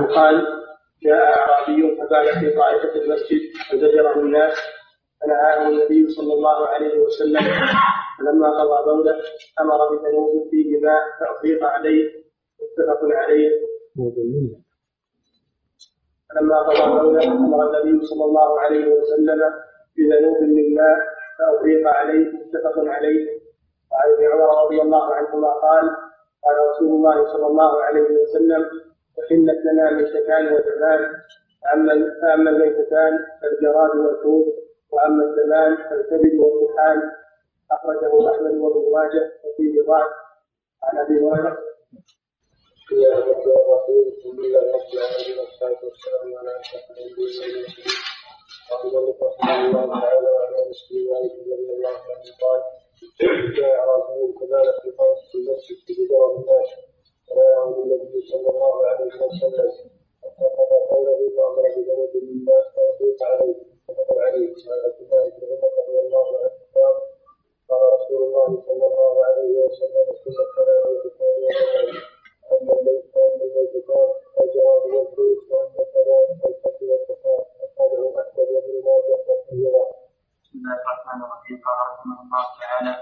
أنه قال جاء أعرابي فبال في طائفة المسجد فزجره الناس فنهاه النبي صلى الله عليه وسلم. فلما قضى بوله أمر بذنوب فيه ماء فأفريق عليه. متفق عليه. فلما قضى بوله أمر النبي صلى الله عليه وسلم بذنوب من ماء فأفريق عليه. متفق عليه. وعن ابن عمر رضي الله عنهما قال قال رسول الله صلى الله عليه وسلم أحلت لنا ميتتان ودمان فأما فأما الميتتان فالجراد والحوت وأما الدمان فالكبد والطحال. أخرجه أحمد وابن ماجه وفيه ضعف عن أبي هريرة. بسم الله الرحمن الرحيم الحمد لله رب العالمين. والصلاة والسلام على أشرف الأنبياء والمرسلين قال الله رحمه الله تعالى وعلى رسول الله رضي الله عنه قال جاء رجل كذلك في قوس المسجد في بدر الناس صلى الله عليه وسلم فقد قوله فامر بذنب الناس فاطيق عليه متفق عليه وعن عبد الله رضي الله عنه قال قال رسول الله صلى الله عليه وسلم كل الصلاه والسلام اما الليل فاما الليل كان الجواب والفلوس واما الكلام فالفتي والصفات اخرجه احمد وابن ماجه وغيره بسم الله الرحمن الرحيم. قال رحمه الله تعالى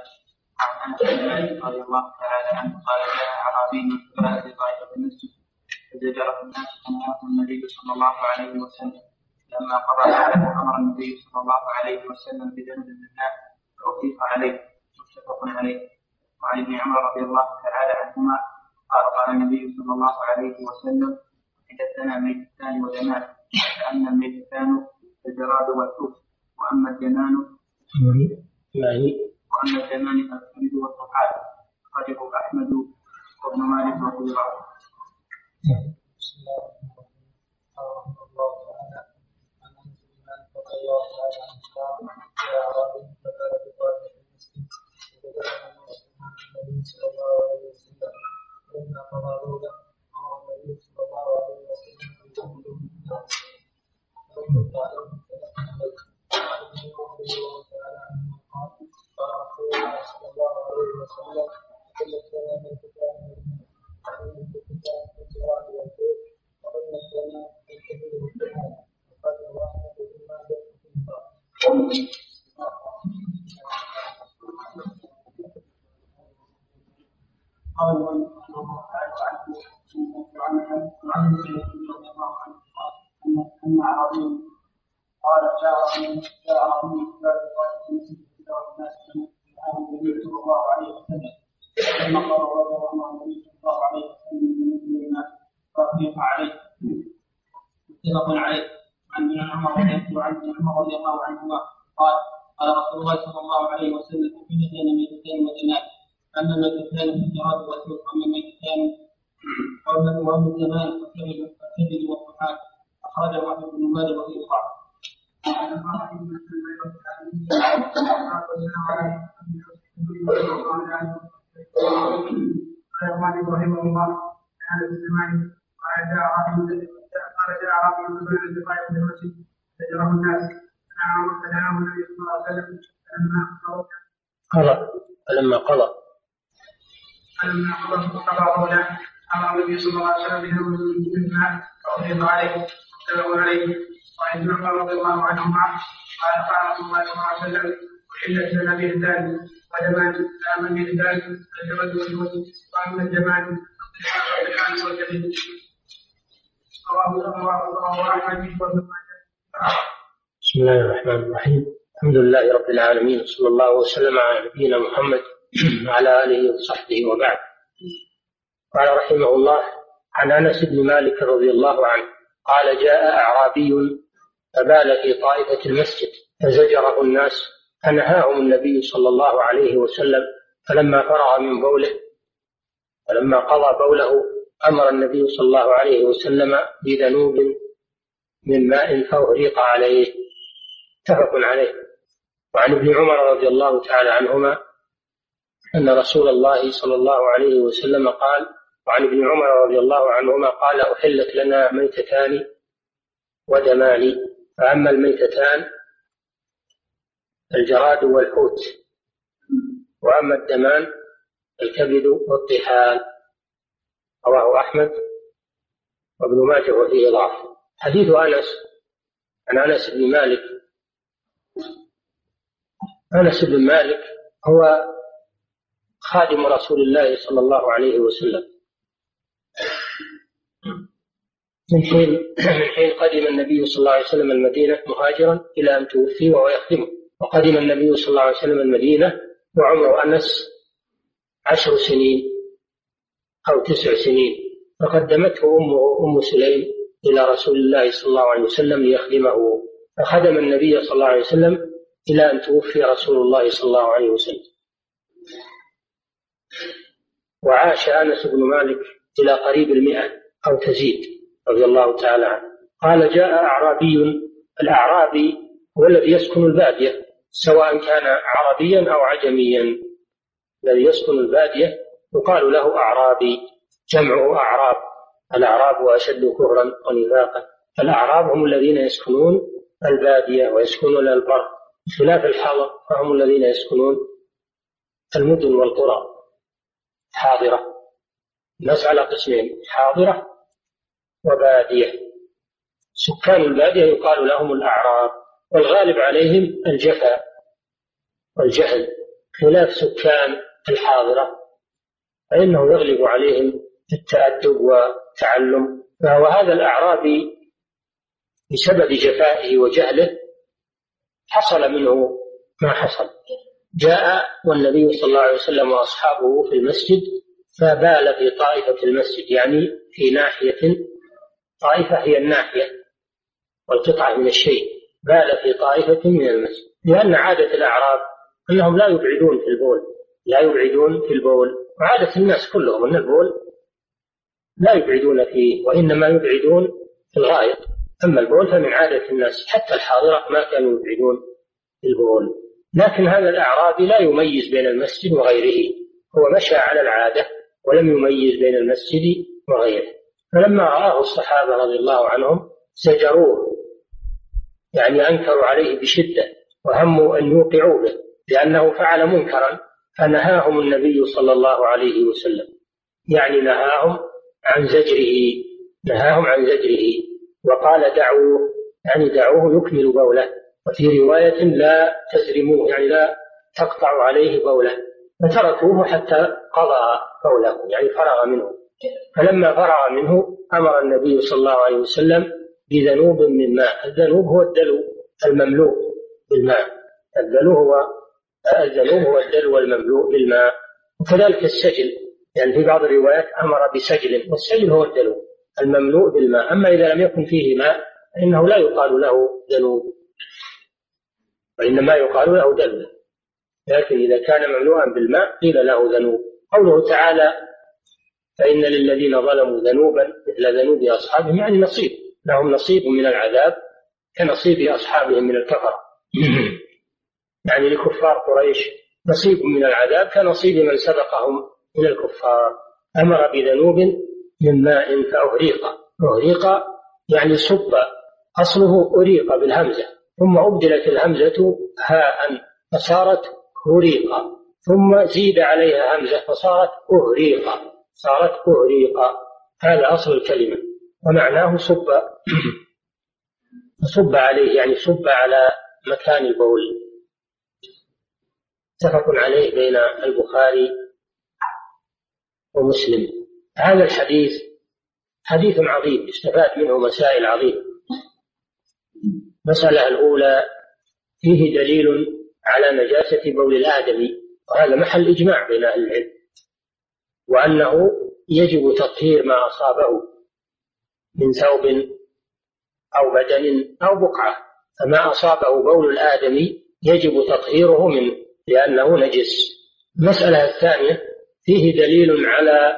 عن أنس بن مالك رضي الله تعالى الله عليه وسلم لما قضى ذلك أمر النبي صلى الله عليه وسلم بذنب من الماء فاطيق عليه متفق عليه وعن ابن عمر رضي الله تعالى عنهما قال قال النبي صلى الله عليه وسلم حدثنا ميتتان ودمان فاما الميتتان فالجراد والحوت واما الجنان يعني واما الجنان فالكبد والطحال اخرجه احمد وابن مالك وابو بسم الله الرحمن الرحيم قال رحمه الله تعالى عن انس بن مالك رضي قال جاء النبي صلى الله عليه وسلم بهم من الماء فاغيظ عليه متفق عليه. وعن ابن عمر رضي الله عنهما قال قال رسول الله صلى الله عليه وسلم أحلت لنا مهدان ودمان فاما المهدان فالجبل والوزن وأما الجمال فالطحال والكذب رواه أحمد وابن بسم الله الرحمن الرحيم. الحمد لله رب العالمين وصلى الله وسلم على نبينا محمد وعلى آله وصحبه وبعد. قال رحمه الله عن أنس بن مالك رضي الله عنه قال جاء أعرابي فبال في طائفة المسجد فزجره الناس فنهاهم النبي صلى الله عليه وسلم فلما فرغ من بوله فلما قضى بوله أمر النبي صلى الله عليه وسلم بذنوب من ماء فاهريق عليه. متفق عليه. وعن ابن عمر رضي الله تعالى عنهما أن رسول الله صلى الله عليه وسلم قال وعن ابن عمر رضي الله عنهما قال أحلت لنا ميتتان ودمان. فأما الميتتان الجراد والحوت وأما الدمان الكبد والطحال. رواه أحمد وابن ماجه وفيه ضعف. حديث أنس عن أنس بن مالك. أنس بن مالك هو خادم رسول الله صلى الله عليه وسلم. من حين من حين قدم النبي صلى الله عليه وسلم المدينة مهاجرا إلى أن توفي وهو يخدمه. وقدم النبي صلى الله عليه وسلم المدينة وعمر أنس عشر سنين أو تسع سنين. فقدمته أمه أم سليم إلى رسول الله صلى الله عليه وسلم ليخدمه. فخدم النبي صلى الله عليه وسلم إلى أن توفي رسول الله صلى الله عليه وسلم. وعاش أنس بن مالك إلى قريب المئة أو تزيد. رضي الله تعالى عنه. قال جاء أعرابي الأعرابي هو الذي يسكن البادية سواء كان عربيا أو عجميا. الذي يسكن البادية يقال له أعرابي جمعه أعراب الأعراب أشد كفرا ونفاقا. الأعراب هم الذين يسكنون البادية ويسكنون البر. بخلاف الحضر فهم الذين يسكنون المدن والقرى. حاضرة. الناس على قسمين حاضرة وبادية. سكان البادية يقال لهم الأعراب والغالب عليهم الجفا والجهل. خلاف سكان الحاضرة فإنه يغلب عليهم التأدب والتعلم. فهو هذا الأعرابي بسبب جفائه وجهله حصل منه ما حصل. جاء والنبي صلى الله عليه وسلم وأصحابه في المسجد فبال في طائفة المسجد يعني في ناحية طائفة هي الناحية والقطعة من الشيء بال في طائفة من المسجد. لأن عادة الأعراب أنهم لا يبعدون في البول لا يبعدون في البول. وعادة الناس كلهم أن البول لا يبعدون فيه وإنما يبعدون في الغائط. أما البول فمن عادة الناس حتى الحاضرة ما كانوا يبعدون في البول. لكن هذا الأعرابي لا يميز بين المسجد وغيره. هو مشى على العادة ولم يميز بين المسجد وغيره. فلما رآه الصحابة رضي الله عنهم زجروه يعني أنكروا عليه بشدة وهموا أن يوقعوا به لأنه فعل منكرا فنهاهم النبي صلى الله عليه وسلم. يعني نهاهم عن زجره نهاهم عن زجره وقال دعوه يعني دعوه يكمل بوله. وفي رواية لا تزرموه يعني لا تقطع عليه بوله. فتركوه حتى قضى بوله يعني فرغ منه. فلما فرغ منه أمر النبي صلى الله عليه وسلم بذنوب من ماء. الذنوب هو الدلو المملوء بالماء. الدلو هو الذنوب هو الدلو المملوء بالماء. وكذلك السجل. يعني في بعض الروايات أمر بسجل والسجل هو الدلو المملوء بالماء. أما إذا لم يكن فيه ماء فإنه لا يقال له ذنوب وإنما يقال له دلو. لكن إذا كان ممنوعا بالماء قيل له ذنوب. قوله تعالى فإن للذين ظلموا ذنوبا مثل ذنوب أصحابهم يعني نصيب. لهم نصيب من العذاب كنصيب أصحابهم من الكفرة. يعني لكفار قريش نصيب من العذاب كنصيب من سبقهم من الكفار. أمر بذنوب من ماء فأهريق أهريق يعني صب. أصله أريق بالهمزة. ثم أبدلت الهمزة هاء فصارت هريقا ثم زيد عليها همزة فصارت أهريقا صارت أهريقا هذا أصل الكلمة. ومعناه صب. صب عليه يعني صب على مكان البول. متفق عليه بين البخاري ومسلم. هذا الحديث حديث عظيم استفاد منه مسائل عظيمة. المسألة الأولى فيه دليل على نجاسة بول الآدمي. وهذا محل إجماع بين أهل العلم. وأنه يجب تطهير ما أصابه من ثوب أو بدن أو بقعة. فما أصابه بول الآدمي يجب تطهيره منه لأنه نجس. المسألة الثانية فيه دليل على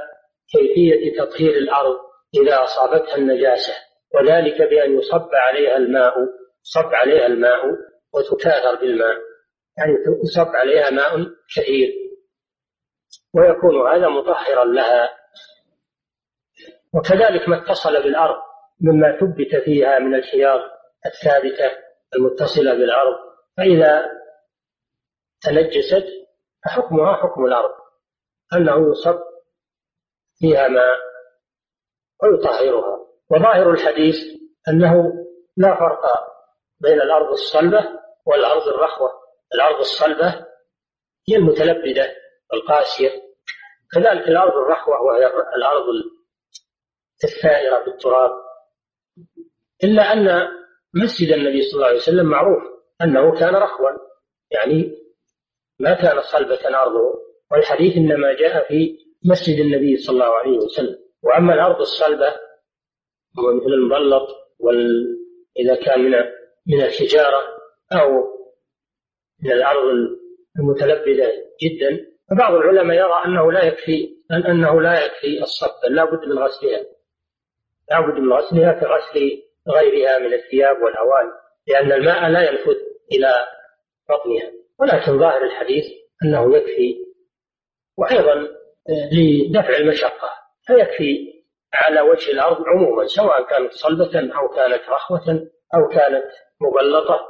كيفية تطهير الأرض إذا أصابتها النجاسة وذلك بأن يصب عليها الماء صب عليها الماء وتكاثر بالماء. يعني يصب عليها ماء كثير. ويكون هذا مطهرا لها. وكذلك ما اتصل بالأرض مما ثبت فيها من الحياض الثابتة المتصلة بالأرض. فإذا تنجست فحكمها حكم الأرض أنه يصب فيها ماء ويطهرها. وظاهر الحديث أنه لا فرق بين الأرض الصلبة والأرض الرخوة. الأرض الصلبة هي المتلبدة. القاسية. كذلك الأرض الرخوة وهي الأرض الثائرة بالتراب. إلا أن مسجد النبي صلى الله عليه وسلم معروف أنه كان رخوا يعني ما كان صلبة أرضه والحديث إنما جاء في مسجد النبي صلى الله عليه وسلم. وأما الأرض الصلبة مثل المبلط وال... إذا كان من من الحجارة أو من الأرض المتلبدة جدا فبعض العلماء يرى أنه لا يكفي أن أنه لا يكفي الصب بل لا بد من غسلها. لا بد من غسلها كغسل غيرها من الثياب والأواني لأن الماء لا ينفذ إلى بطنها. ولكن ظاهر الحديث أنه يكفي وأيضا آه، لدفع المشقة. فيكفي على وجه الأرض عموما سواء كانت صلبة أو كانت رخوة أو كانت مبلطة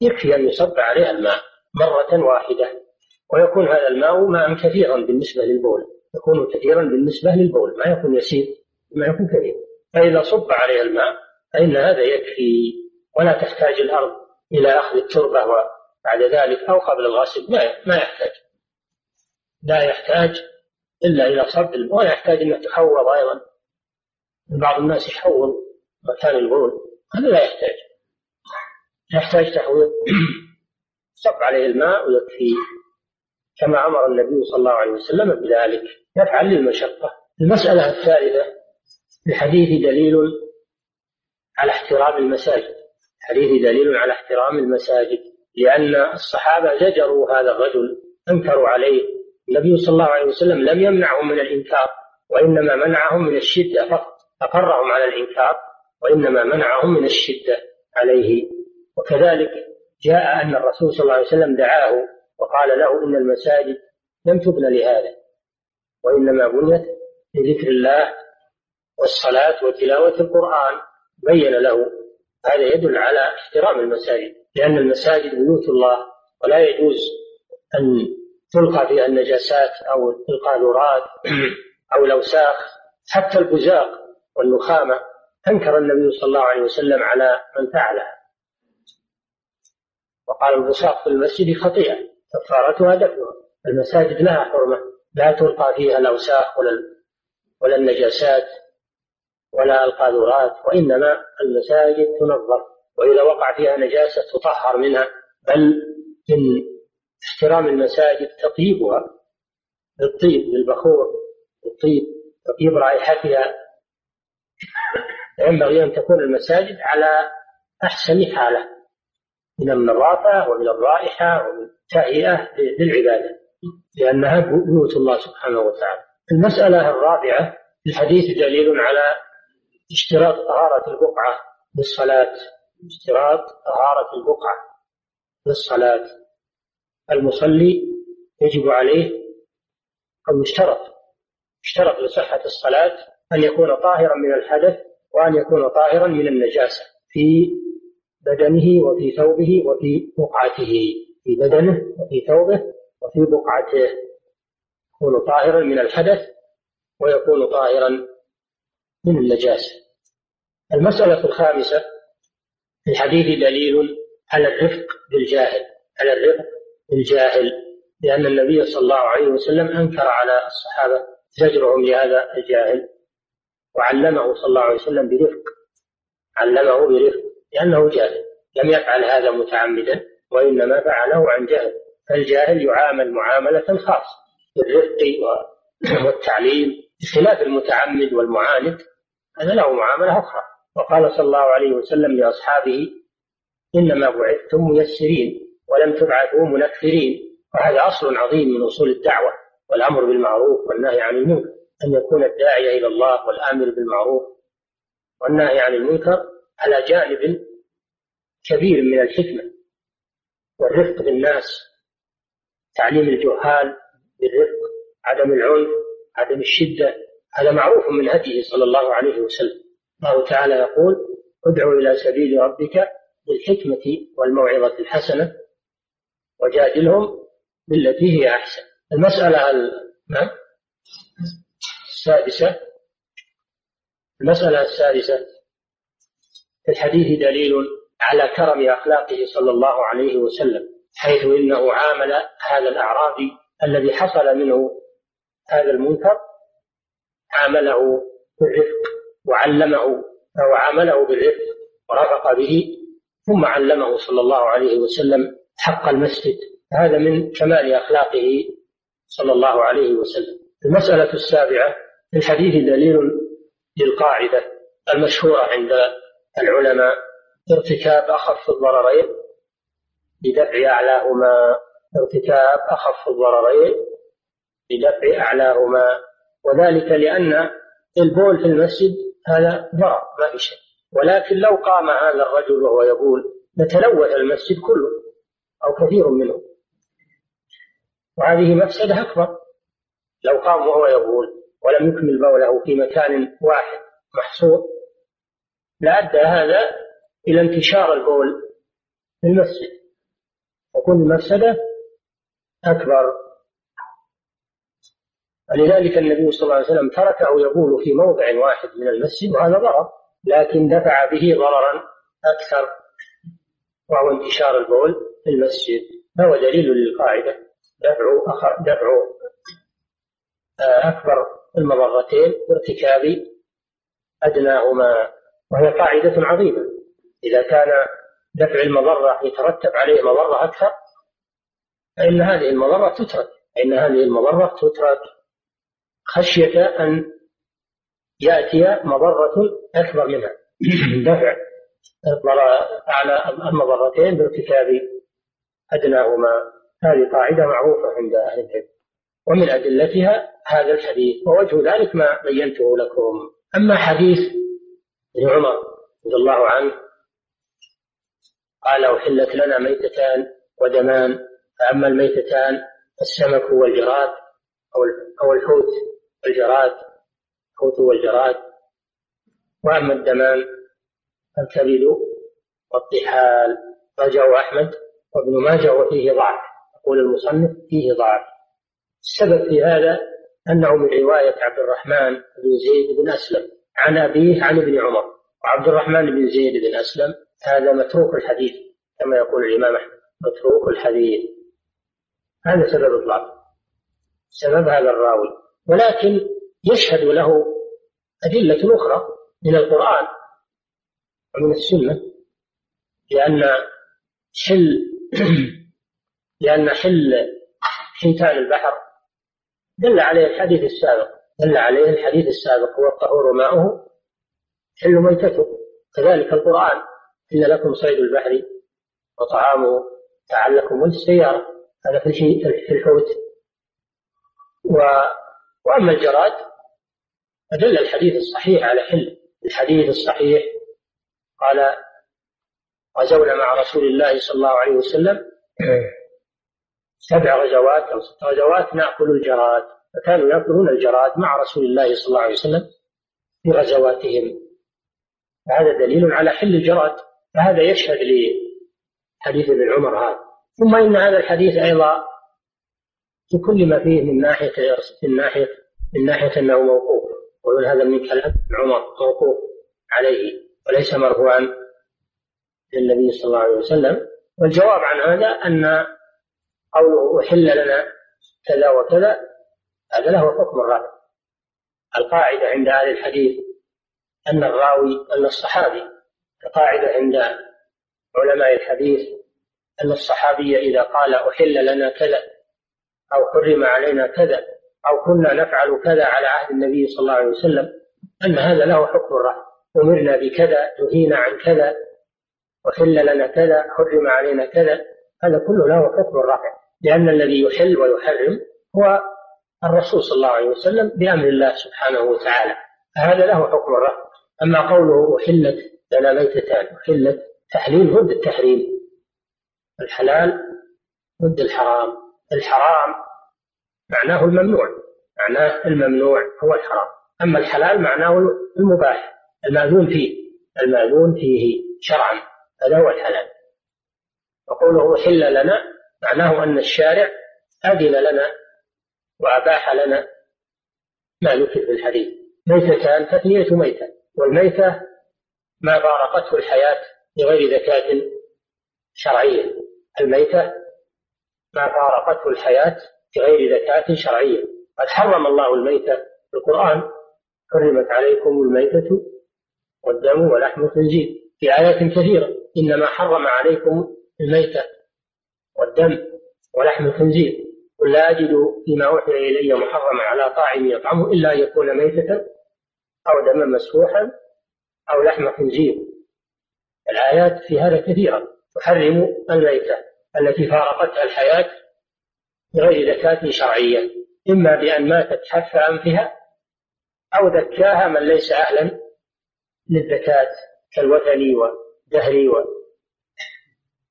يكفي أن يصب عليها الماء مرة واحدة. ويكون هذا الماء ماء كثيرا بالنسبة للبول. يكون كثيرا بالنسبة للبول. ما يكون يسير ما يكون كثير. فإذا صب عليها الماء فإن هذا يكفي. ولا تحتاج الأرض إلى أخذ التربة وبعد ذلك أو قبل الغسل. ما ما يحتاج. لا يحتاج إلا إلى صب الماء ولا يحتاج أنه تحوض أيضا. بعض الناس يحوض مكان البول. هذا لا يحتاج. يحتاج تحويض. صب عليه الماء ويكفي. كما أمر النبي صلى الله عليه وسلم بذلك. يفعل للمشقة. المسألة الثالثة الحديث دليل على احترام المساجد. الحديث دليل على احترام المساجد لأن الصحابة زجروا هذا الرجل أنكروا عليه. النبي صلى الله عليه وسلم لم يمنعهم من الإنكار وإنما منعهم من الشدة فقط. أقرهم على الإنكار وإنما منعهم من الشدة عليه. وكذلك جاء أن الرسول صلى الله عليه وسلم دعاه وقال له إن المساجد لم تبنى لهذا وإنما بنيت لذكر الله والصلاة وتلاوة القرآن. بين له هذا يدل على احترام المساجد لأن المساجد بيوت الله ولا يجوز أن تلقى فيها النجاسات أو القاذورات أو الأوساخ. حتى البزاق والنخامة أنكر النبي صلى الله عليه وسلم على من فعلها. وقال البصاق في المسجد خطيئة. كفارتها دفنها. المساجد لها حرمة لا تلقى فيها الأوساخ ولا ولا النجاسات ولا القاذورات وإنما المساجد تنظف وإذا وقع فيها نجاسة تطهر منها. بل من احترام المساجد تطيبها بالطيب بالبخور بالطيب تطيب رائحتها. ينبغي أن تكون المساجد على أحسن حالة. من النظافة ومن الرائحة ومن تهيئة للعبادة لأنها بيوت الله سبحانه وتعالى. المسألة الرابعة الحديث دليل على اشتراط طهارة البقعة للصلاة. اشتراط طهارة البقعة للصلاة. المصلي يجب عليه أو يشترط يشترط لصحة الصلاة أن يكون طاهرا من الحدث وأن يكون طاهرا من النجاسة في بدنه وفي ثوبه وفي بقعته. في بدنه وفي ثوبه وفي بقعته. يكون طاهرا من الحدث ويكون طاهرا من النجاسة. المسألة الخامسة في الحديث دليل على الرفق بالجاهل على الرفق بالجاهل لأن النبي صلى الله عليه وسلم أنكر على الصحابة زجرهم لهذا الجاهل وعلمه صلى الله عليه وسلم برفق علمه برفق. لأنه جاهل لم يفعل هذا متعمدا وإنما فعله عن جهل. فالجاهل يعامل معاملة خاصة بالرفق والتعليم بخلاف المتعمد والمعاند هذا له معاملة أخرى. وقال صلى الله عليه وسلم لأصحابه إنما بعثتم ميسرين ولم تبعثوا منفرين. وهذا أصل عظيم من أصول الدعوة والأمر بالمعروف والنهي عن المنكر أن يكون الداعية إلى الله والآمر بالمعروف والنهي عن المنكر على جانب كبير من الحكمة والرفق بالناس تعليم الجهال بالرفق عدم العنف عدم الشدة هذا معروف من هديه صلى الله عليه وسلم. الله تعالى يقول ادعو إلى سبيل ربك بالحكمة والموعظة الحسنة وجادلهم بالتي هي أحسن. المسألة السادسة. المسألة السادسة. في الحديث دليل على كرم أخلاقه صلى الله عليه وسلم حيث إنه عامل هذا الأعرابي الذي حصل منه هذا المنكر عامله بالرفق وعلمه أو عامله بالرفق ورفق به ثم علمه صلى الله عليه وسلم حق المسجد. هذا من كمال أخلاقه صلى الله عليه وسلم. المسألة السابعة في الحديث دليل للقاعدة المشهورة عند العلماء ارتكاب أخف الضررين بدفع أعلاهما ارتكاب أخف الضررين بدفع أعلاهما وذلك لأن البول في المسجد هذا ضرر ما في شيء. ولكن لو قام هذا الرجل وهو يقول لتلوث المسجد كله أو كثير منه. وهذه مفسدة أكبر. لو قام وهو يقول ولم يكمل بوله في مكان واحد محصور لأدى هذا إلى انتشار البول في المسجد. وكل مفسدة أكبر. ولذلك النبي صلى الله عليه وسلم تركه يبول في موضع واحد من المسجد وهذا ضرر لكن دفع به ضررا أكثر وهو انتشار البول في المسجد. فهو دليل للقاعدة. دفع دفع أكبر المضرتين بارتكاب أدناهما. وهي قاعدة عظيمة. إذا كان دفع المضرة يترتب عليه مضرة أكثر فإن هذه المضرة تترك. فإن هذه المضرة تترك خشية أن يأتي مضرة أكبر منها. دفع على المضرتين بارتكاب أدناهما. هذه قاعدة معروفة عند أهل العلم. ومن أدلتها هذا الحديث. ووجه ذلك ما بينته لكم. أما حديث ابن عمر رضي الله عنه قال أحلت لنا ميتتان ودمان فأما الميتتان فالسمك والجراد أو الحوت والجراد الحوت والجراد. وأما الدمان فالكبد والطحال. رجعه أحمد وابن ماجه وفيه ضعف. يقول المصنف فيه ضعف. السبب في هذا أنه من رواية عبد الرحمن بن زيد بن أسلم. عن أبيه عن ابن عمر. وعبد الرحمن بن زيد بن أسلم هذا متروك الحديث كما يقول الإمام أحمد متروك الحديث. هذا سبب الضعف سبب هذا الراوي. ولكن يشهد له أدلة أخرى من القرآن ومن السنة لأن حل لأن حل حيتان البحر دل عليه الحديث السابق. دل عليه الحديث السابق هو الطهور ماؤه حل ميتته. كذلك القرآن إن لكم صيد البحر وطعامه لعلكم وللسيارة هذا في الحوت. و... وأما الجراد فدل الحديث الصحيح على حل. الحديث الصحيح قال غزونا مع رسول الله صلى الله عليه وسلم. سبع غزوات أو ست غزوات نأكل الجراد. فكانوا يأكلون الجراد مع رسول الله صلى الله عليه وسلم في غزواتهم. فهذا دليل على حل الجراد فهذا يشهد لحديث ابن عمر هذا. ثم إن هذا الحديث أيضا في كل ما فيه من ناحية من ناحية من ناحية أنه موقوف. ويقول هذا من كلام ابن عمر موقوف عليه وليس مرفوعا للنبي صلى الله عليه وسلم. والجواب عن هذا أن قوله أحل لنا كذا وكذا هذا له حكم الرافع القاعدة عند أهل الحديث أن الراوي أن الصحابي القاعدة عند علماء الحديث أن الصحابي إذا قال أحل لنا كذا أو حرم علينا كذا أو كنا نفعل كذا على عهد النبي صلى الله عليه وسلم أن هذا له حكم الرفع أمرنا بكذا نهينا عن كذا أحل لنا كذا حرم علينا كذا هذا كله له حكم الرفع لأن الذي يحل ويحرم هو الرسول صلى الله عليه وسلم بأمر الله سبحانه وتعالى فهذا له حكم الرفع أما قوله أحلت لنا ميتتان أحلت تحليل ضد التحريم. الحلال ضد الحرام. الحرام معناه الممنوع معناه الممنوع هو الحرام. أما الحلال معناه المباح المأذون فيه المأذون فيه شرعا هذا هو الحلال. وقوله أحل لنا معناه أن الشارع أذن لنا وأباح لنا ما ذكر في الحديث ميتتان تثنية ميتة. والميتة ما فارقته الحياة بغير زكاة شرعية. الميتة ما فارقته الحياة بغير زكاة شرعية. قد حرم الله الميتة في القرآن. حرمت عليكم الميتة والدم ولحم الخنزير. في آيات كثيرة. إنما حرم عليكم الميتة والدم ولحم الخنزير. لا أجد فيما أوحي إلي محرما على طاعم يطعمه إلا أن يكون ميتة أو دما مسفوحا أو لحم خنزير. الآيات في هذا كثيرة تحرم الميتة التي فارقتها الحياة بغير زكاة شرعية إما بأن ماتت حف أنفها أو ذكاها من ليس أهلا للزكاة كالوثني والدهري و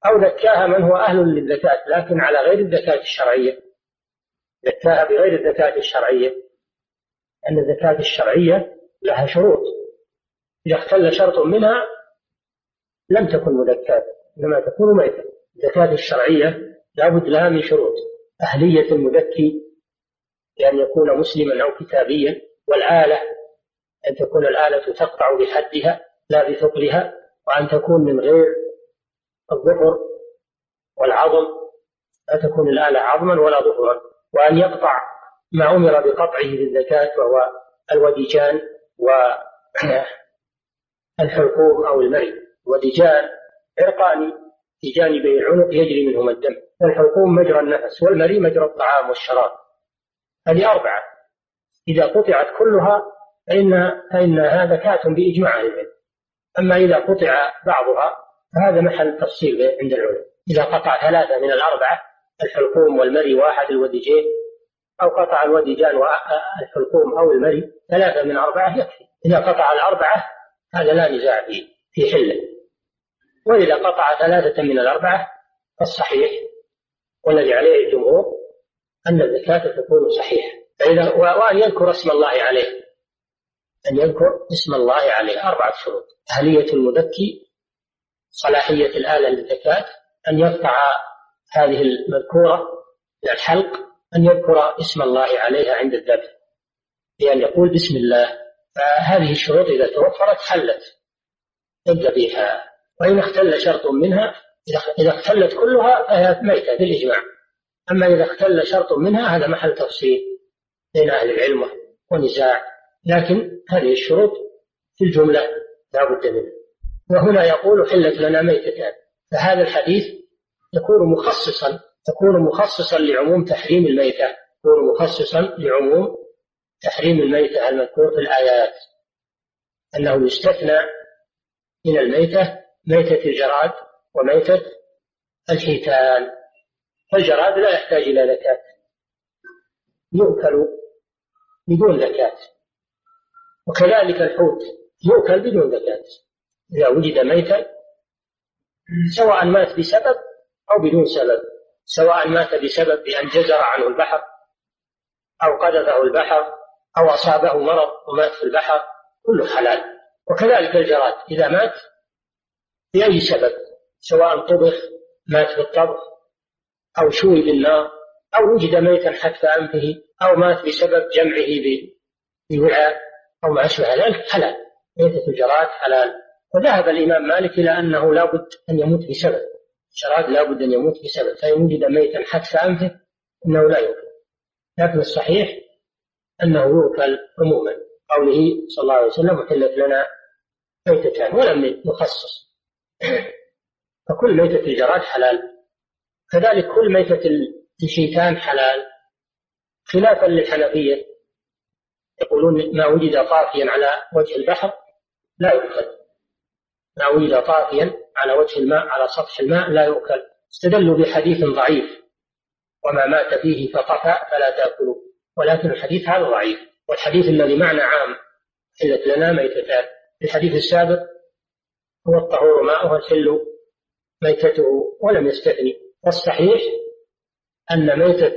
أو ذكاها من هو أهل للزكاة لكن على غير الزكاة الشرعية. زكاها بغير الزكاة الشرعية. أن الزكاة الشرعية لها شروط. إذا اختل شرط منها لم تكن مزكاة إنما تكون ميتة. الزكاة الشرعية لابد لها من شروط. أهلية المزكي بأن يكون مسلما أو كتابيا والآلة أن تكون الآلة تقطع بحدها لا بثقلها وأن تكون من غير الظفر والعظم. لا تكون الآلة عظما ولا ظفرا وأن يقطع ما أمر بقطعه بالزكاة وهو الوديجان والحلقوم أو المري الوديجان عرقان في جانبي العنق يجري منهما الدم. والحلقوم مجرى النفس والمري مجرى الطعام والشراب. هذه أربعة. إذا قطعت كلها فإن فإنها زكاة بإجماع العلم. أما إذا قطع بعضها فهذا محل تفصيل عند العلماء إذا قطع ثلاثة من الأربعة الحلقوم والمري واحد الوديجين أو قطع الوديجان والحلقوم أو المري ثلاثة من أربعة يكفي. إذا قطع الأربعة هذا لا نزاع فيه في حله وإذا قطع ثلاثة من الأربعة فالصحيح والذي عليه الجمهور أن الزكاة تكون صحيحة. فإذا وأن يذكر اسم الله عليه. أن يذكر اسم الله عليه. أربعة شروط. أهلية المذكي صلاحية الآلة للزكاة أن يقطع هذه المذكورة من الحلق أن يذكر اسم الله عليها عند الذبح. بأن يقول بسم الله. فهذه الشروط إذا توفرت حلت. الذبيحة وإن اختل شرط منها إذا اختلت كلها فهي ميتة بالإجماع. أما إذا اختل شرط منها هذا محل تفصيل بين أهل العلم ونزاع لكن هذه الشروط في الجملة لا بد منها. وهنا يقول حلت لنا ميتتان. فهذا الحديث يكون مخصصا يكون مخصصا لعموم تحريم الميتة يكون مخصصا لعموم تحريم الميتة المذكور في الآيات. أنه يستثنى من الميتة ميتة الجراد وميتة الحيتان. فالجراد لا يحتاج إلى زكاة. يؤكل بدون زكاة. وكذلك الحوت يؤكل بدون زكاة. إذا وجد ميتا سواء مات بسبب أو بدون سبب سواء مات بسبب بأن جزر عنه البحر أو قذفه البحر أو أصابه مرض ومات في البحر كله حلال. وكذلك الجراد إذا مات بأي سبب سواء طبخ مات بالطبخ أو شوي بالنار أو وجد ميتا حتف أنفه أو مات بسبب جمعه بوعاء أو ما أشبه ذلك حلال. ميتة الجراد حلال. وذهب الإمام مالك إلى أنه لا بد أن يموت بسبب. الجراد لا بد أن يموت بسبب فإن وجد ميتا حتف أنفه إنه لا يؤكل لكن الصحيح أنه يؤكل عموما. قوله صلى الله عليه وسلم أحلت لنا ميتتان ولم يخصص. فكل ميتة الجراد حلال. كذلك كل ميتة الشيتان حلال. خلافا للحنفية. يقولون ما وجد طافيا على وجه البحر لا يؤكل. وجد طافيا على وجه الماء على سطح الماء لا يؤكل. استدلوا بحديث ضعيف. وما مات فيه فطفى فلا تأكلوا ولكن الحديث هذا ضعيف. والحديث الذي معنى عام حلت لنا ميتتان. الحديث السابق هو الطهور ماؤه الحل ميتته ولم يستثني. والصحيح أن ميتة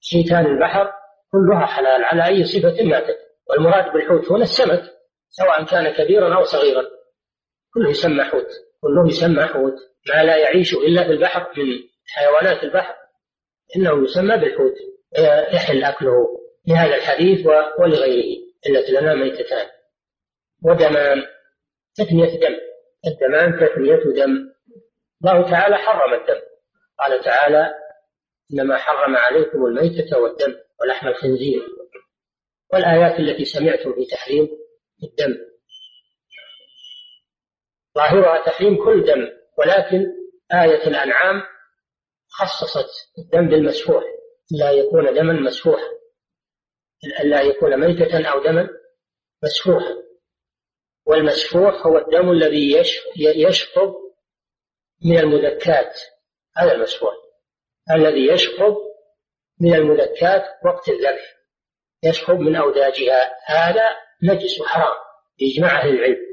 شيتان البحر كلها حلال على أي صفة ماتت. والمراد بالحوت هنا السمك سواء كان كبيرا أو صغيرا. كله يسمى حوت كله يسمى حوت ما لا يعيش إلا في البحر من حيوانات البحر. إنه يسمى بالحوت يحل أكله لهذا الحديث ولغيره إلا لنا ميتتان. ودمان تثنية دم الدمان تثنية دم. الله تعالى حرم الدم. قال تعالى إنما حرم عليكم الميتة والدم ولحم الخنزير. والآيات التي سمعتم في تحريم الدم. ظاهرها تحريم كل دم ولكن آية الأنعام خصصت الدم بالمسفوح لا يكون دما مسفوحا لا يكون ميتة أو دما مسفوحا والمسفوح هو الدم الذي يشفط من المذكات هذا المسفوح. الذي يشفط من المذكات وقت الذبح يشفط من أوداجها هذا نجس حرام بإجماع أهل العلم.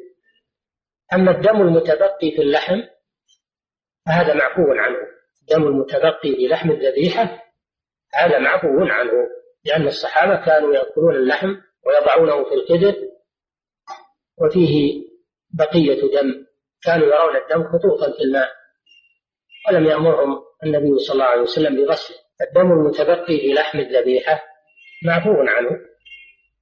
أما الدم المتبقي في اللحم فهذا معفو عنه. الدم المتبقي في لحم الذبيحة هذا معفو عنه لأن الصحابة كانوا يأكلون اللحم ويضعونه في القدر وفيه بقية دم. كانوا يرون الدم خطوطا في الماء ولم يأمرهم النبي صلى الله عليه وسلم بغسله. الدم المتبقي في لحم الذبيحة معفو عنه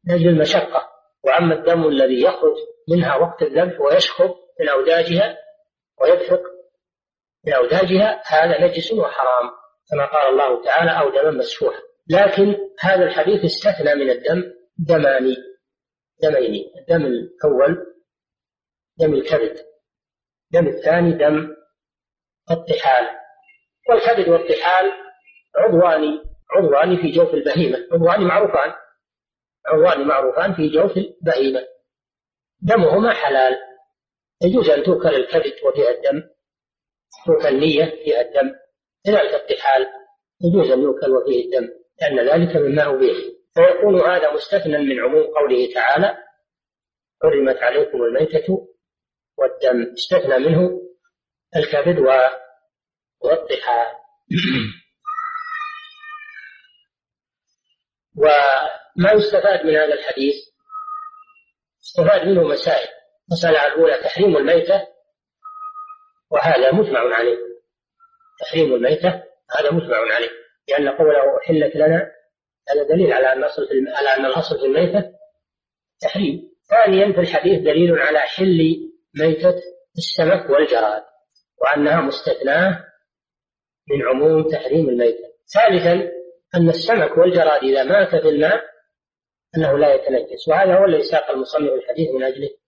لأجل المشقة. وأما الدم الذي يخرج منها وقت الذبح ويشخب من أوداجها ويدفق من أوداجها هذا نجس وحرام كما قال الله تعالى أو دما مسفوحا. لكن هذا الحديث استثنى من الدم دمان دمين الدم الأول دم الكبد الدم الثاني دم الطحال. والكبد والطحال عضوان عضوان في جوف البهيمة. عضوان معروفان عضوان معروفان في جوف البهيمة. دمهما حلال. يجوز أن توكل الكبد وفيها الدم توكل نية فيها الدم. كذلك الطحال يجوز أن يوكل وفيه الدم لأن ذلك مما أبيح. فيكون هذا مستثنى من عموم قوله تعالى حرمت عليكم الميتة والدم. استثنى منه الكبد والطحال وما يستفاد من هذا الحديث؟ استفاد منه مسائل. المسألة الأولى تحريم الميتة وهذا مجمع عليه. تحريم الميتة هذا مجمع عليه. لأن قوله أحلت لنا هذا دليل على أن الأصل في على أن الأصل في الميتة تحريم. ثانيا في الحديث دليل على حل ميتة السمك والجراد وأنها مستثناة من عموم تحريم الميتة. ثالثا أن السمك والجراد إذا مات في الماء أنه لا يتنجس. وهذا هو الذي ساق المصنف الحديث من أجله.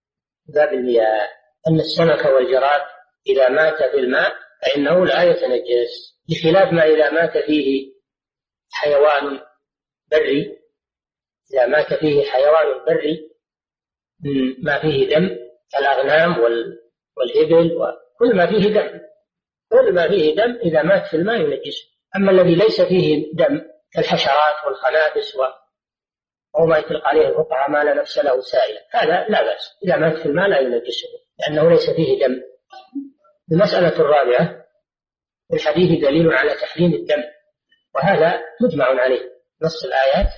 باب المياه أن السمك والجراد إذا مات في الماء فإنه لا يتنجس بخلاف ما إذا مات فيه حيوان بري. إذا مات فيه حيوان بري ما فيه دم كالأغنام والإبل وكل ما فيه دم. كل ما فيه دم إذا مات في الماء ينجسه أما الذي ليس فيه دم كالحشرات والخنافس أو ما يطلق عليه القطعة ما لا نفس له سائلة. هذا لا بأس. إذا مات في الماء لا ينجسه لأنه ليس فيه دم. المسألة الرابعة في الحديث دليل على تحريم الدم وهذا مجمع عليه. نص الآيات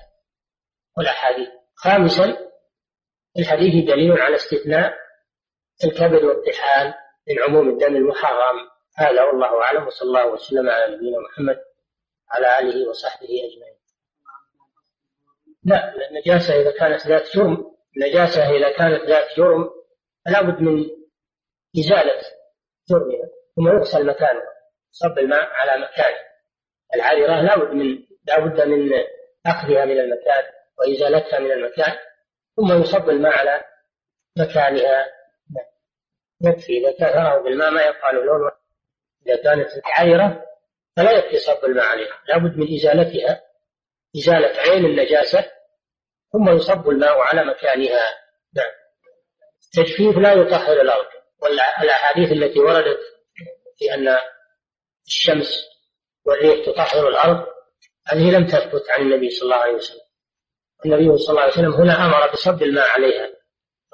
والأحاديث. خامسا في الحديث دليل على استثناء الكبد والطحال من عموم الدم المحرم. هذا والله أعلم وصلى الله وسلم على نبينا محمد على آله وصحبه أجمعين. لا النجاسة إذا كانت ذات جرم النجاسة إذا كانت ذات جرم فلا بد من إزالة جرمها ثم يغسل مكانها صب الماء على مكانه. العذرة لا بد من لا بد من أخذها من المكان وإزالتها من المكان ثم يصب الماء على مكانها. يكفي إذا تراه بالماء ما يبقى له لون. إذا كانت عذرة فلا يكفي صب الماء عليها لا بد من إزالتها إزالة عين النجاسة ثم يصب الماء على مكانها. نعم. التجفيف لا يطهر الأرض. والأحاديث التي وردت في أن الشمس والريح تطهر الأرض هذه لم تثبت عن النبي صلى الله عليه وسلم. النبي صلى الله عليه وسلم هنا أمر بصب الماء عليها.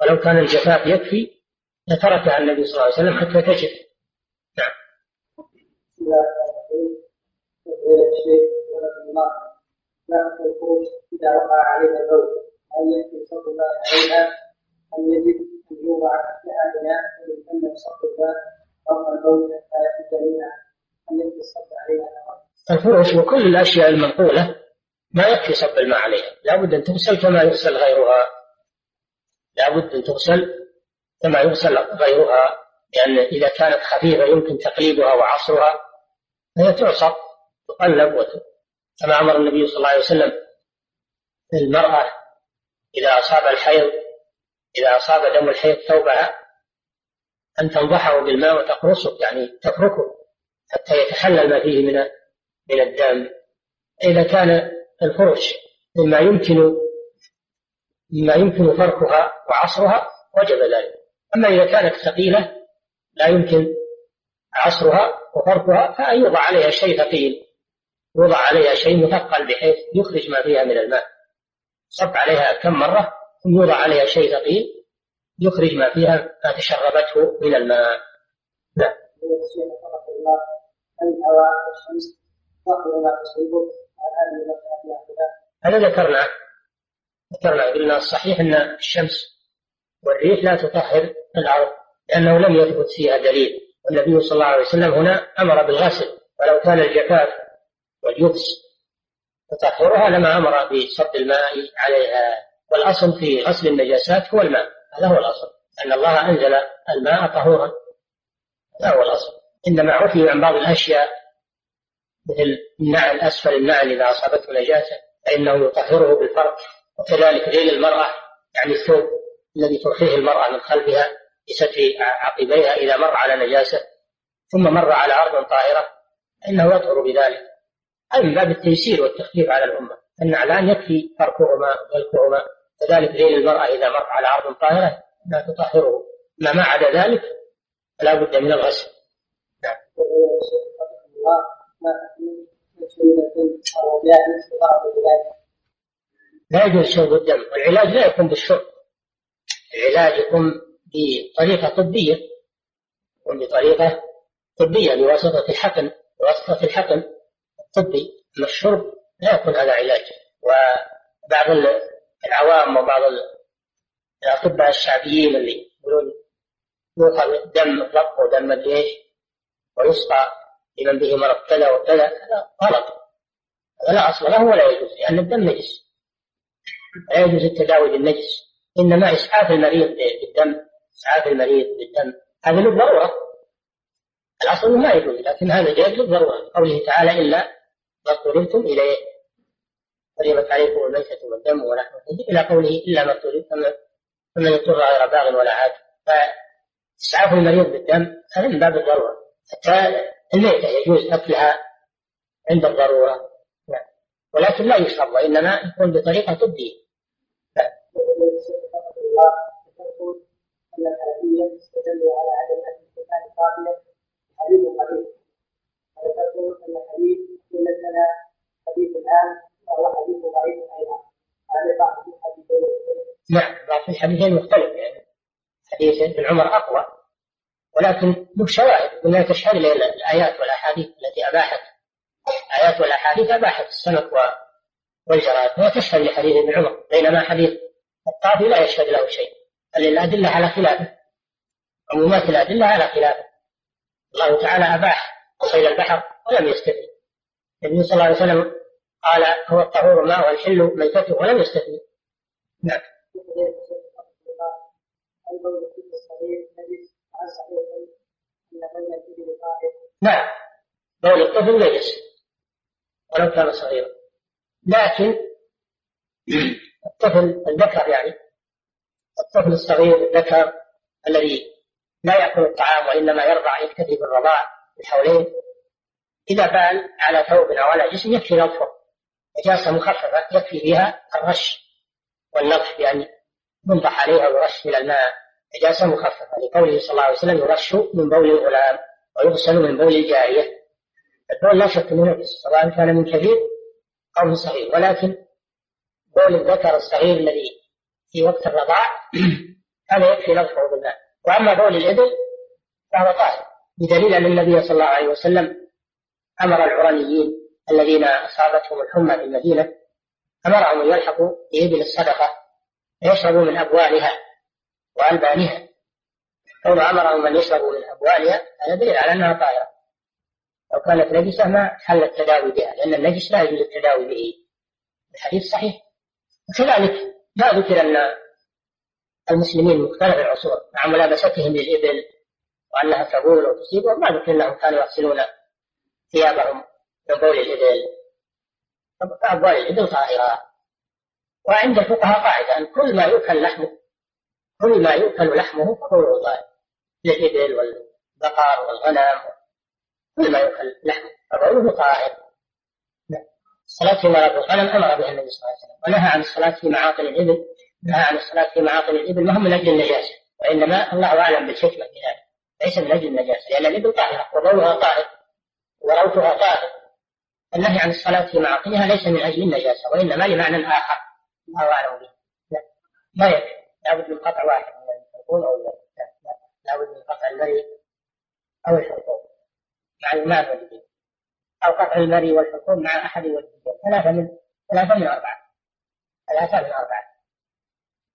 ولو كان الجفاف يكفي لتركها النبي صلى الله عليه وسلم حتى تجف. نعم. عليها الفرش وكل الأشياء المنقولة ما يكفي صب الماء عليها. لا بد أن تغسل كما يغسل غيرها. لا بد أن تغسل كما يغسل غيرها. لأن إذا كانت خفيفة يمكن تقليبها وعصرها. فهي تعصر تقلب كما أمر النبي صلى الله عليه وسلم المرأة إذا أصاب الحيض إذا أصاب دم الحيض ثوبها أن تنضحه بالماء وتقرصه يعني تتركه حتى يتحلل ما فيه من من الدم. إذا كان الفرش مما يمكن مما يمكن فركها وعصرها وجب ذلك. أما إذا كانت ثقيلة لا يمكن عصرها وفركها فأن يوضع عليها شيء ثقيل. يوضع عليها شيء مثقل بحيث يخرج ما فيها من الماء. صب عليها كم مرة ثم يوضع عليها شيء ثقيل يخرج ما فيها ما تشربته من الماء. نعم هذا ذكرنا ذكرنا قلنا الصحيح أن الشمس والريح لا تطهر الأرض لأنه لم يثبت فيها دليل. والنبي صلى الله عليه وسلم هنا أمر بالغسل. ولو كان الجفاف واليبس تطهرها لما أمر بصب الماء عليها. والأصل في غسل النجاسات هو الماء. هذا هو الأصل. أن الله أنزل الماء طهورا. هذا هو الأصل. إنما عفي عن بعض الأشياء مثل النعل أسفل النعل إذا أصابته نجاسة فإنه يطهره بالفرق وكذلك ذيل المرأة يعني الثوب الذي ترخيه المرأة من خلفها بستر عقبيها إذا مر على نجاسة ثم مر على أرض طاهرة فإنه يطهر بذلك. هذا من باب التيسير والتخفيف على الأمة النعلان يكفي فركهما وذلكهما كذلك ذيل المرأة إذا مر على ارض طاهرة لا تطهره. ما ما عدا ذلك؟ فلا بد من الغسل. نعم. لا يجوز شرب الدم والعلاج لا يكون بالشرب. العلاج يكون بطريقة طبية يكون بطريقة طبية بواسطة الحقن بواسطة الحقن. الطبي أما الشرب لا يكون هذا علاج وبعض العوام وبعض الأطباء الشعبيين اللي يقولون يؤخذ دم الضب ودم الجيش ويسقى لمن به مرض كذا وكذا هذا غلط. هذا لا أصل له ولا يجوز لأن الدم نجس. لا يجوز التداوي بالنجس إنما إسعاف المريض بالدم إسعاف المريض بالدم هذا للضرورة الأصل ما يجوز لكن هذا جائز للضرورة قوله تعالى إلا ما اضطررتم إليه حرمت عليكم الميتة والدم ولحم إلى قوله إلا ما اضطررتم فمن اضطر غير باغ ولا عاد. فإسعاف المريض بالدم هذا من باب الضرورة. حتى الميتة يجوز أكلها عند الضرورة. نعم. ولكن لا يشرب وإنما يكون بطريقة طبية. أن قليل نعم بعض الحديثين مختلف يعني. حديث ابن عمر أقوى ولكن له شواهد ولا تشهد الآيات والأحاديث التي أباحت. آيات والأحاديث أباحت السمك والجراد وهي تشهد لحديث ابن عمر بينما حديث الطافي لا يشهد له شيء. بل الأدلة على خلافه. عمومات الأدلة على خلافه. الله تعالى أباح صيد البحر ولم يستثني. النبي صلى الله عليه وسلم قال هو الطهور ماء والحل ميتته ولم يستثني. نعم. نعم. بول الطفل نجس ولو كان صغيرا. لكن الطفل الذكر يعني الطفل الصغير الذكر الذي لا يأكل الطعام وإنما يرضع يكتفي بالرضاع الحولين إذا بال على ثوب أو على جسم يكفي نظفه نجاسة مخففة يكفي فيها الرش والنظف بأن ينضح عليها ويرش من الماء. نجاسة مخففة لقوله صلى الله عليه وسلم يرش من بول الغلام ويغسل من بول الجارية. البول لا شك أنه نجس سواء كان من كبير أو من صغير ولكن بول الذكر الصغير الذي في وقت الرضاع هذا يكفي نظفه بالماء. وأما بول الإبل فهو طاهر. بدليل أن النبي صلى الله عليه وسلم أمر العرانيين الذين أصابتهم الحمى في المدينة أمرهم أن يلحقوا بإبل الصدقة ويشربوا من أبوالها وألبانها. كون أمرهم أن يشربوا من أبوالها هذا دليل على أنها طاهرة. لو كانت نجسة ما حل التداوي بها لأن النجس لا يجوز التداوي به. الحديث صحيح. وكذلك لا ذكر أن المسلمين مختلف العصور مع ملابستهم للإبل وأنها تبول وتصيب وما ذكر أنهم كانوا يغسلون ثيابهم من بول الإبل. أبوال الإبل طاهرة. وعند الفقهاء قاعدة أن كل ما يؤكل لحمه كل ما يؤكل لحمه فهو طاهر للإبل والبقر والغنم. كل ما يؤكل لحمه. فبوله طاهر. الصلاة في مرض الغنم أمر بها النبي صلى الله عليه وسلم. ونهى عن الصلاة في معاقل الإبل. نهى عن الصلاة في معاقل الإبل. ما هو من أجل النجاسة. وإنما الله أعلم بالحكمة في ذلك. ليس من أجل النجاسة لأن الإبل طاهرة وبولها طاهر وروثها طاهر النهي عن الصلاة في معاقلها ليس من أجل النجاسة وإنما لمعنى آخر. الله أعلم به. لا يكفي. لابد من قطع واحد من الحلقوم أو لا لابد من قطع المري أو الحلقوم. مع الماء والدين أو قطع المري والحلقوم مع أحد الوجهين ثلاثة من ثلاثة من أربعة. ثلاثة من أربعة.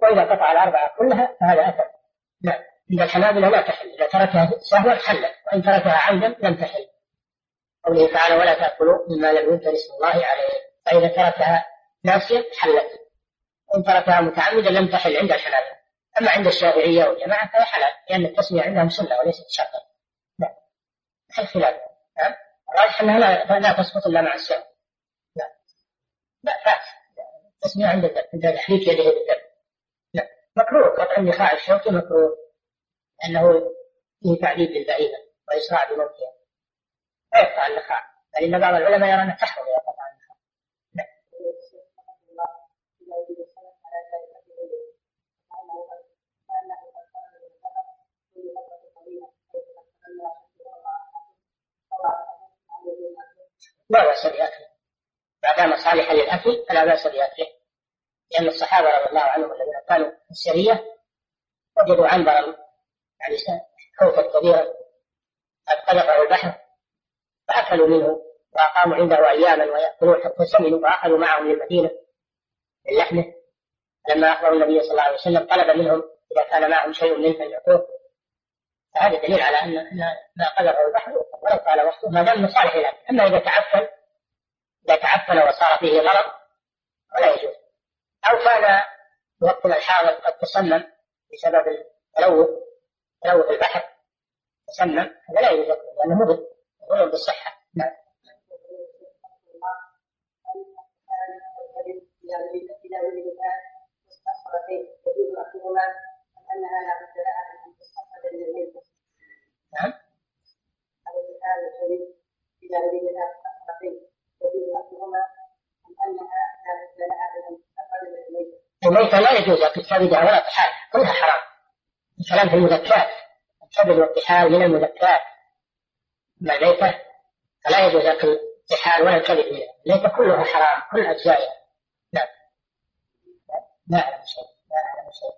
وإذا قطع الأربعة كلها فهذا أثر. لا عند الحنابلة لا تحل إذا تركها سهوا حلت وإن تركها عمدا لم تحل. قوله تعالى ولا تأكلوا مما لم يذكر اسم الله عليه. فإذا تركها ناسيا حلت. وإن تركها متعمدا لم تحل عند الحنابلة أما عند الشافعية والجماعة فهي حلال لأن التسمية عندهم سنة وليست شرطا. لا. هل خلاف نعم الراجح أنها لا, لا تسقط إلا مع السهو لا. لا فات التسمية عند الدم عند تحريك يده بالدم. لا. مكروه. قطع النخاع الشوكي مكروه. لأنه فيه تعذيب للبعيدة وإسراع بموتها. ويقطع النخاع فإن بعض العلماء يرى أنه تحرم. إذا قطع النخاع لا بأس بأكله ما دام صالحا للأكل فلا بأس بأكله لأن الصحابة رضي الله عنهم الذين كانوا في السرية وجدوا عنبرا يعني حوتا كبيرا قد قذفه البحر فأكلوا منه وأقاموا عنده أياما ويأكلون حتى سمنوا فأخذوا معهم للمدينة من لحمه لما أخبروا النبي صلى الله عليه وسلم طلب منهم إذا كان معهم شيء منه أن يعطوه فهذا دليل على أن ما قذفه البحر ولو طال وقته ما دام صالح الأكل أما إذا تعفن إذا تعفن وصار فيه مرض ولا يجوز. أو كان وقتنا الحاضر قد تسمم بسبب التلوث تلوث البحر تسمم هذا لا يجوز لأنه مضر. يضر بالصحة نعم. نعم. الميتة لا يجوز أكل كبدها ولا طحال كلها حرام. الكلام في المذكات الكبد والطحال من المذكات أما الميتة فلا يجوز أكل طحال ولا الكبد منها الميتة كلها حرام كل أجزائها نعم. لا أعلم شيء لا أعلم شيء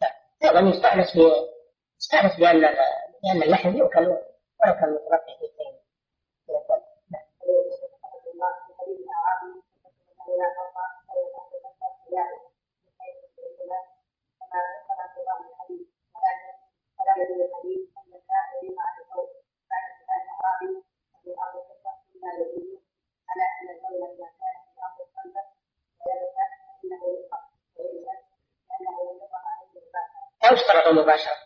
لا أيضا يستأنس ب يستأنس بأن لأن اللحم يؤكل ولو كان مترفع في الدين. لا يشترط المباشرة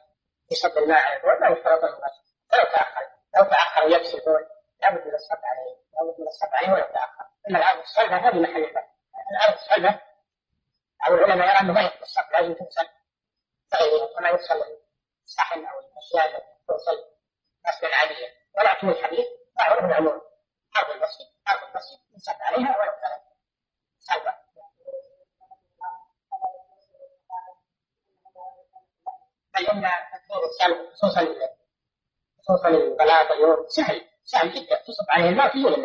في صب الماء على البول لا يشترط المباشرة لو تأخر لو تأخر يكسي البول لابد من الصب عليه. لابد من الصب عليه ولو تأخر. أما الأرض الصلبة هذه محل الأرض الصلبة أو العلماء يرى أنه ما يكفي الصب لازم تغسل تغييرها كما يغسل الصحن أو الأشياء التي تغسل غسلا عاديا ولا تكون الحديث معروف العموم أرض المسجد أرض المسجد يصب عليها ولو كانت صلبة بل ان تكثير السلب خصوصا خصوصا البلاط اليوم سهل سهل جدا تصب عليه